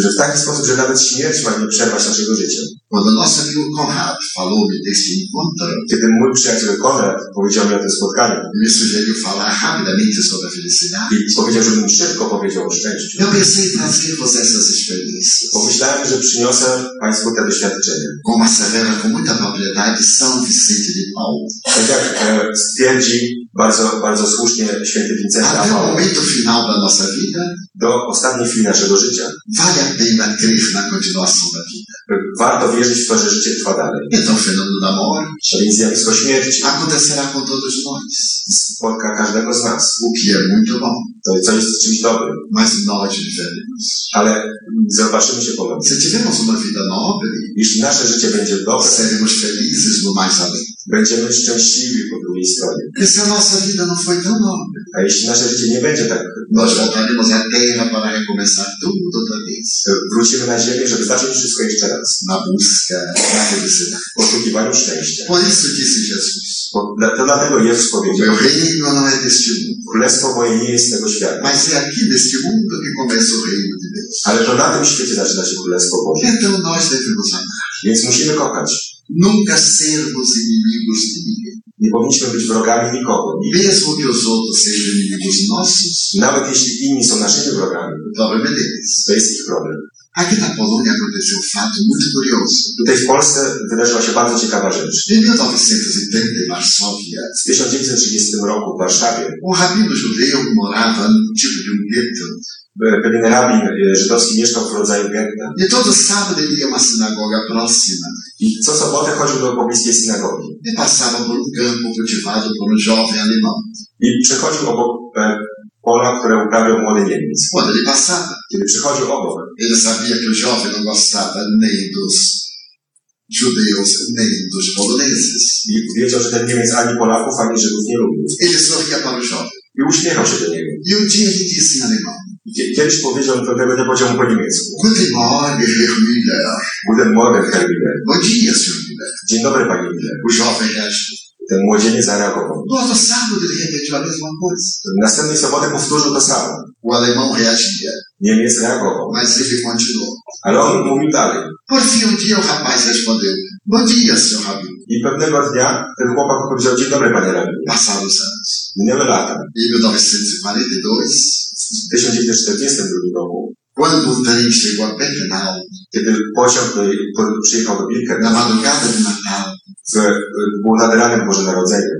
Że w taki sposób, że nawet śmierć ma nie przerwać naszego życia. Quando nosso amigo Conrado falou-me deste encontro, Kiedy mój przyjaciel Konrad powiedział mi o tym spotkaniu me sugeriu falar rapidamente sobre a felicidade. i powiedział, żebym szybko powiedział o szczęściu, Eu pensei em trazer-vos essas experiências. pomyślałem, że przyniosę Państwu te doświadczenia. Como com muita propriedade São Vicente de Paulo. Tak jak e, stwierdzi bardzo, bardzo słusznie święty Wincenty Até o Amal, momento final da nossa vida, do ostatniej chwili naszego życia. Vale a pena crer na continuação da vida. Warto wierzyć w to, że życie trwa dalej. Então, o fenômeno da morte więc zjawisko śmierci acontecerá com todos nós, spotka każdego z nas. o que é muito bom, To jest czymś dobrym, mas nós ale zobaczymy się ponownie. Se tivermos uma vida nobre, Jeśli nasze życie będzie dobre, seremos felizes no mais além. będziemy szczęśliwi po drugiej stronie. E se a nossa vida não foi tão nobre, A jeśli nasze życie nie będzie tak nós voltaremos à Terra para recomeçar tudo outra vez, wrócimy na ziemię, żeby zacząć wszystko jeszcze raz. Na busca da felicidade. W poszukiwaniu szczęścia. Por isso disse Jesus: Jezus O powiedział, meu reino não é deste mundo, Królestwo moje nie jest tego świata. mas é aqui neste mundo que começa o reino de Deus. Ale to na tym świecie zaczyna się Królestwo Boże. Então nós devemos amar, Więc musimy kochać. nunca sermos inimigos de ninguém. Nie powinniśmy być wrogami nikogo. Nikt. Mesmo que os outros sejam inimigos nossos, Nawet jeśli inni są naszymi wrogami, o problema é deles. to jest ich problem. Aqui na Polônia aconteceu um fato muito curioso. Tutaj w Polsce wydarzyła się bardzo ciekawa rzecz. Em 1930, em Varsóvia, W 1930 roku w Warszawie um rabino judeu morava num tipo de um gueto. pewien rabin żydowski mieszkał w rodzaju getta E todo sábado ele ia uma sinagoga próxima i co sobotę chodził do pobliskiej synagogi e passava por um campo cultivado por um jovem alemão. i przechodził obok e, pola, które uprawiał młody Niemiec. Quando ele passava, Kiedy przychodził obok, ele sabia que o jovem não gostava nem dos judeus, nem dos poloneses. i wiedział, że ten Niemiec ani Polaków, ani Żydów nie lubił. Ele sorria para o jovem. I uśmiechał się do niego. E um dia ele disse em alemão: Kiedyś powiedział, tego nie powiedział po niemiecku. Guten Morgen, Herr Müller. Guten Morgen, Herr Miller. Bom dia, Sr. Müller. Dzień dobry, panie. O jovem reagiu. Ten młodzieniec zareagował. No outro sábado ele repetiu a mesma coisa. Następnej soboty powtórzył to samo. O alemão reagia, Niemiec reagował. mas ele continuou. Ale on mówił dalej. Por fim, um dia o rapaz respondeu: Bom dia, Sr. Rabino. I pewnego dnia ten chłopak powiedział, dzień dobry, panie. Passaram os anos. Minęły lata. Em 1942, W 1942 roku, o trem chegou a Birkenau, kiedy pociąg przyjechał do na Birkenau, madrugada de Natal, w, było nad ranem Boże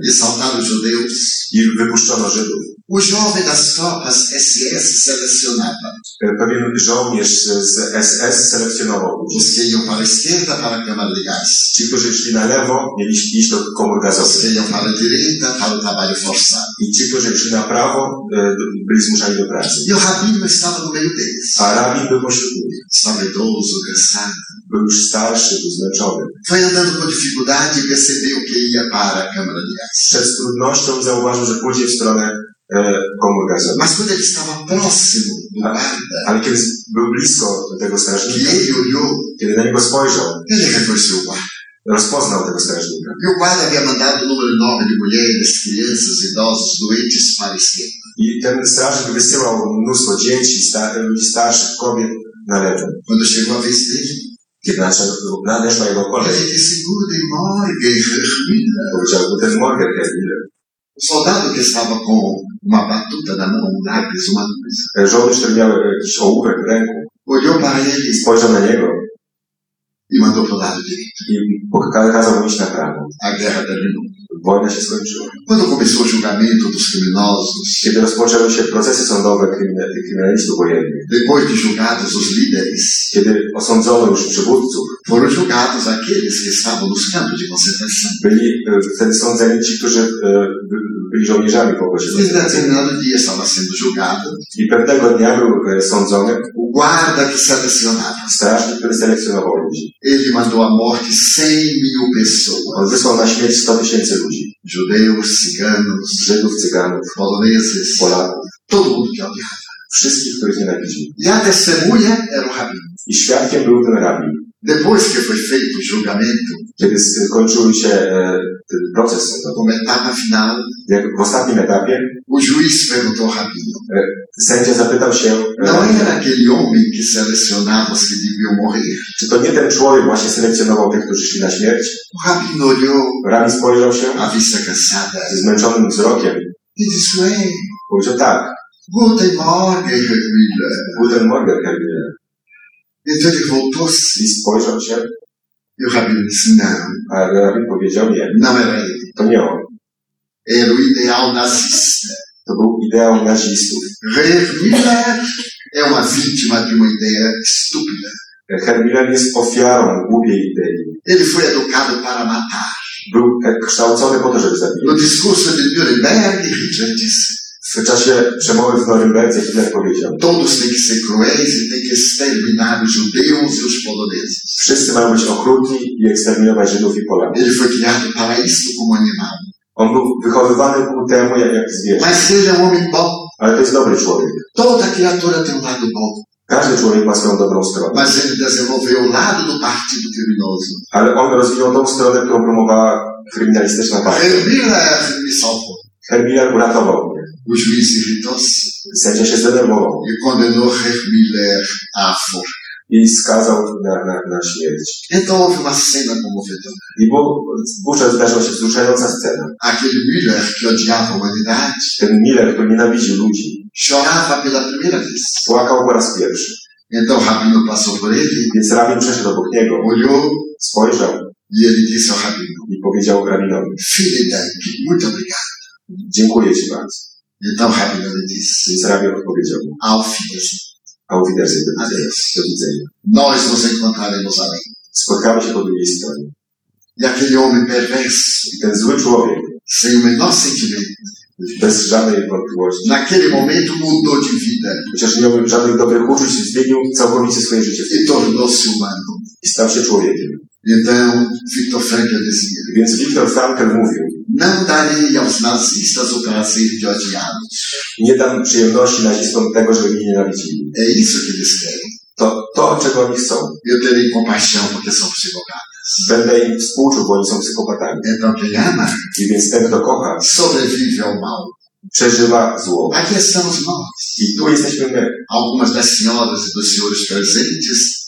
e saltaram os judeus, i wypuszczono Żydów. O jovem das tropas SS selecionava Pewien żołnierz z, SS selekcjonował os que iam para a esquerda para a Câmara de Gás, Ci, którzy szli na lewo, mieli iść do komór os gazowych. que iam para a direita para o trabalho forçado. I ci, którzy szli na prawo, e, byli zmuszani do pracy. E o rabino estava no meio deles. A rabin był pośród nich. Estava idoso, cansado. Był już starszy, był zmęczony. Foi andando com dificuldade e percebeu que ia para a Câmara de Gás. Szedł z trudnością zauważył, że pójdzie w stronę e, komór gazowych. Mas quando ele estava próximo do guarda, Ale kiedy był blisko tego que strażnika, ele olhou, kiedy na niego spojrzał, ele reconheceu o guarda. rozpoznał tego strażnika. E o guarda havia mandado um número enorme de mulheres, crianças, idosos, doentes para a esquerda. I ten strażnik wysyłał mnóstwo dzieci, starszych, kobiet na lewo. Quando chegou a vez dele, Kiedy nadeszła jego kolej, ele powiedział mu ten Morgan. O soldado que estava com uma batuta na mão, um lápis, uma coisa, Żołnierz, miał jakiś ołówek w ręku, olhou para ele spojrzał na niego e mandou para o lado direito. i poka- kazał mu iść na prawo. A guerra terminou. Wojna się skończyła. Quando começou o julgamento dos criminosos, Kiedy rozpoczęły się procesy sądowe kryminal- kryminalistów wojennych, depois de julgados os líderes, kiedy osądzono już przywódców, foram julgados aqueles que estavam nos campos de concentração. byli e, wtedy sądzeni ci, którzy e, by- byli żołnierzami po obozie Em koncentracyjnym. determinado dia estava sendo julgado I pewnego dnia był e, sądzony o guarda que selecionava. strażnik, który selekcjonował ludzi. Ele mandou à morte 100 mil pessoas. On wysłał na śmierć 100 tysięcy ludzi. Judeus, ciganos, Żydów, Cyganów, poloneses, Polaków. todo mundo que odiava. Wszystkich, których nienawidził. E a testemunha era o rabino. I świadkiem był ten rabin. Depois que foi feito o julgamento, Kiedy skończył się e, proces sądowy, etapa final, jak w ostatnim etapie o juiz perguntou ao rabino: sędzia zapytał się, não e, era aquele homem que selecionava os que deviam morrer? czy to nie ten człowiek właśnie selekcjonował tych, którzy szli na śmierć? O rabino olhou, Rabin spojrzał się a vista cansada, ze zmęczonym wzrokiem. e disse: Powiedział tak, Guten Morgen, Herr Müller. Guten Morgen, Herr Müller. Então ele voltou-se I spojrzał się, e o rabino disse: Não, a rabin powiedział nie, não era ele. to nie on. Era o ideal nazista. To był ideał nazistów. Herr Müller é uma vítima de uma ideia estúpida. Herr Müller jest ofiarą głupiej idei. Ele foi educado para matar. Był kształcony po to, żeby zabijać. No discurso de Nuremberg, Hitler disse: W czasie przemowy w Norymberdze Hitler powiedział, todos têm que ser cruéis e têm que exterminar os judeus e os poloneses. wszyscy mają być okrutni i eksterminować Żydów i Polaków. Ele foi criado para isso como animal. On był wychowywany ku temu jak, jak zwierzę. Mas seja homem bom. Ale to jest dobry człowiek. Toda criatura tem um lado bom. Każdy człowiek ma swoją dobrą stronę. Mas ele desenvolveu o lado do partido criminoso. Ale on rozwinął tą stronę, którą promowała kryminalistyczna partia. Me salvou. Herr Miller uratował mnie. O juiz irritou-se Sędzia się zdenerwował e condenou Herr Müller à forca. i skazał na, na, na śmierć. Então houve uma cena comovedora. I bu- wówczas zdarzyła się wzruszająca scena. Aquele Müller que odiava a humanidade Ten Miller, który nienawidzi ludzi, chorava pela primeira vez. płakał po raz pierwszy. Então rabino passou por ele, Więc rabin przeszedł obok niego, olhou spojrzał e ele disse ao rabino: i powiedział rabinowi, Fidelidade, muito obrigado. dziękuję ci bardzo. Lhe disse: Więc rabin odpowiedział mu, Auf Wiedersehen. a Wiedersehen, do widzenia. Adeus. Do widzenia. Nós nos encontraremos além. Spotkamy się po drugiej stronie. Aquele homem perverso, I ten zły człowiek, sem o menor sentimento, bez żadnej wątpliwości, naquele momento mudou de vida chociaż nie miał żadnych dobrych uczuć, zmienił całkowicie swoje życie e tornou-se humano. i stał się człowiekiem. Então, Victor Frankl dizia: Więc Viktor Frankl mówił, Não darei aos nazistas o prazer de odiá-los. nie dam przyjemności nazistom tego, żeby mnie nienawidzili. É isso que eles querem. To, to czego oni chcą. Eu terei compaixão porque são psicopatas. Będę im współczuł, bo oni są psychopatami. Então, quem ama, I więc ten, kto kocha, sobrevive ao mal. przeżywa zło. Aqui estamos nós. I tu jesteśmy my. Algumas das senhoras e dos senhores presentes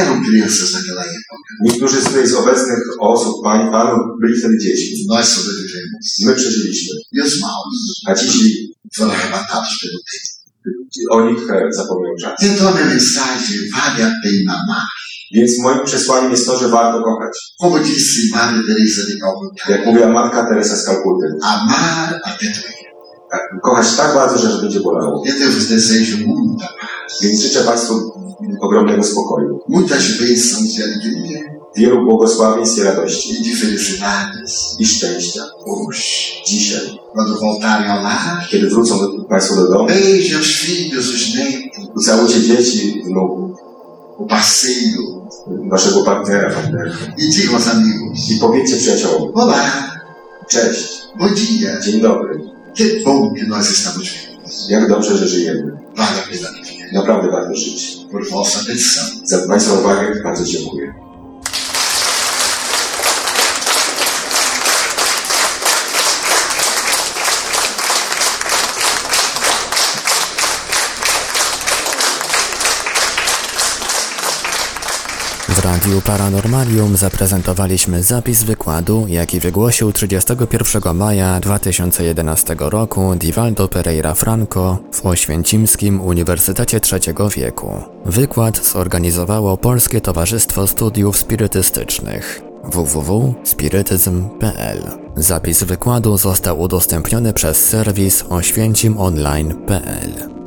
eram crianças naquela época. Niektórzy z tych z obecnych osób, pań, panów, byli wtedy dziećmi. Nós sobrevivemos. My przeżyliśmy. E os maus A ci źli, foram arrebatados pelo tempo. o nich e, zapomniał czas. Então, a minha mensagem vale a pena amar. Więc moim przesłaniem jest to, że warto kochać. Como disse Maria Teresa de Calcutá, Jak mówiła matka Teresa z Kalkuty. amar até doer. tak, Kochać tak bardzo, że będzie bolało. Więc życzę Państwu ogromnego spokoju. muitas bênçãos de alegria Wielu błogosławieństw i radości. e de felicidades I szczęścia. hoje. Dzisiaj, Quando voltarem ao lar, kiedy wrócą do, Państwo do domu, beije os filhos, os netos, ucałujcie dzieci, wnuków, o parceiro Waszego partnera, partnerki. e digam aos amigos: I powiedzcie przyjaciołom, Olá, cześć, bom dia, dzień dobry, que bom que nós estamos vivos. jak dobrze, że żyjemy. Vale a pena. Naprawdę warto żyć. Por vossa atenção. Za Państwa uwagę bardzo dziękuję. Radiu Paranormalium zaprezentowaliśmy zapis wykładu, jaki wygłosił 31 maja 2011 roku Divaldo Pereira Franco w Oświęcimskim Uniwersytecie III wieku. Wykład zorganizowało Polskie Towarzystwo Studiów Spirytystycznych www.spirytyzm.pl Zapis wykładu został udostępniony przez serwis oświęcimonline.pl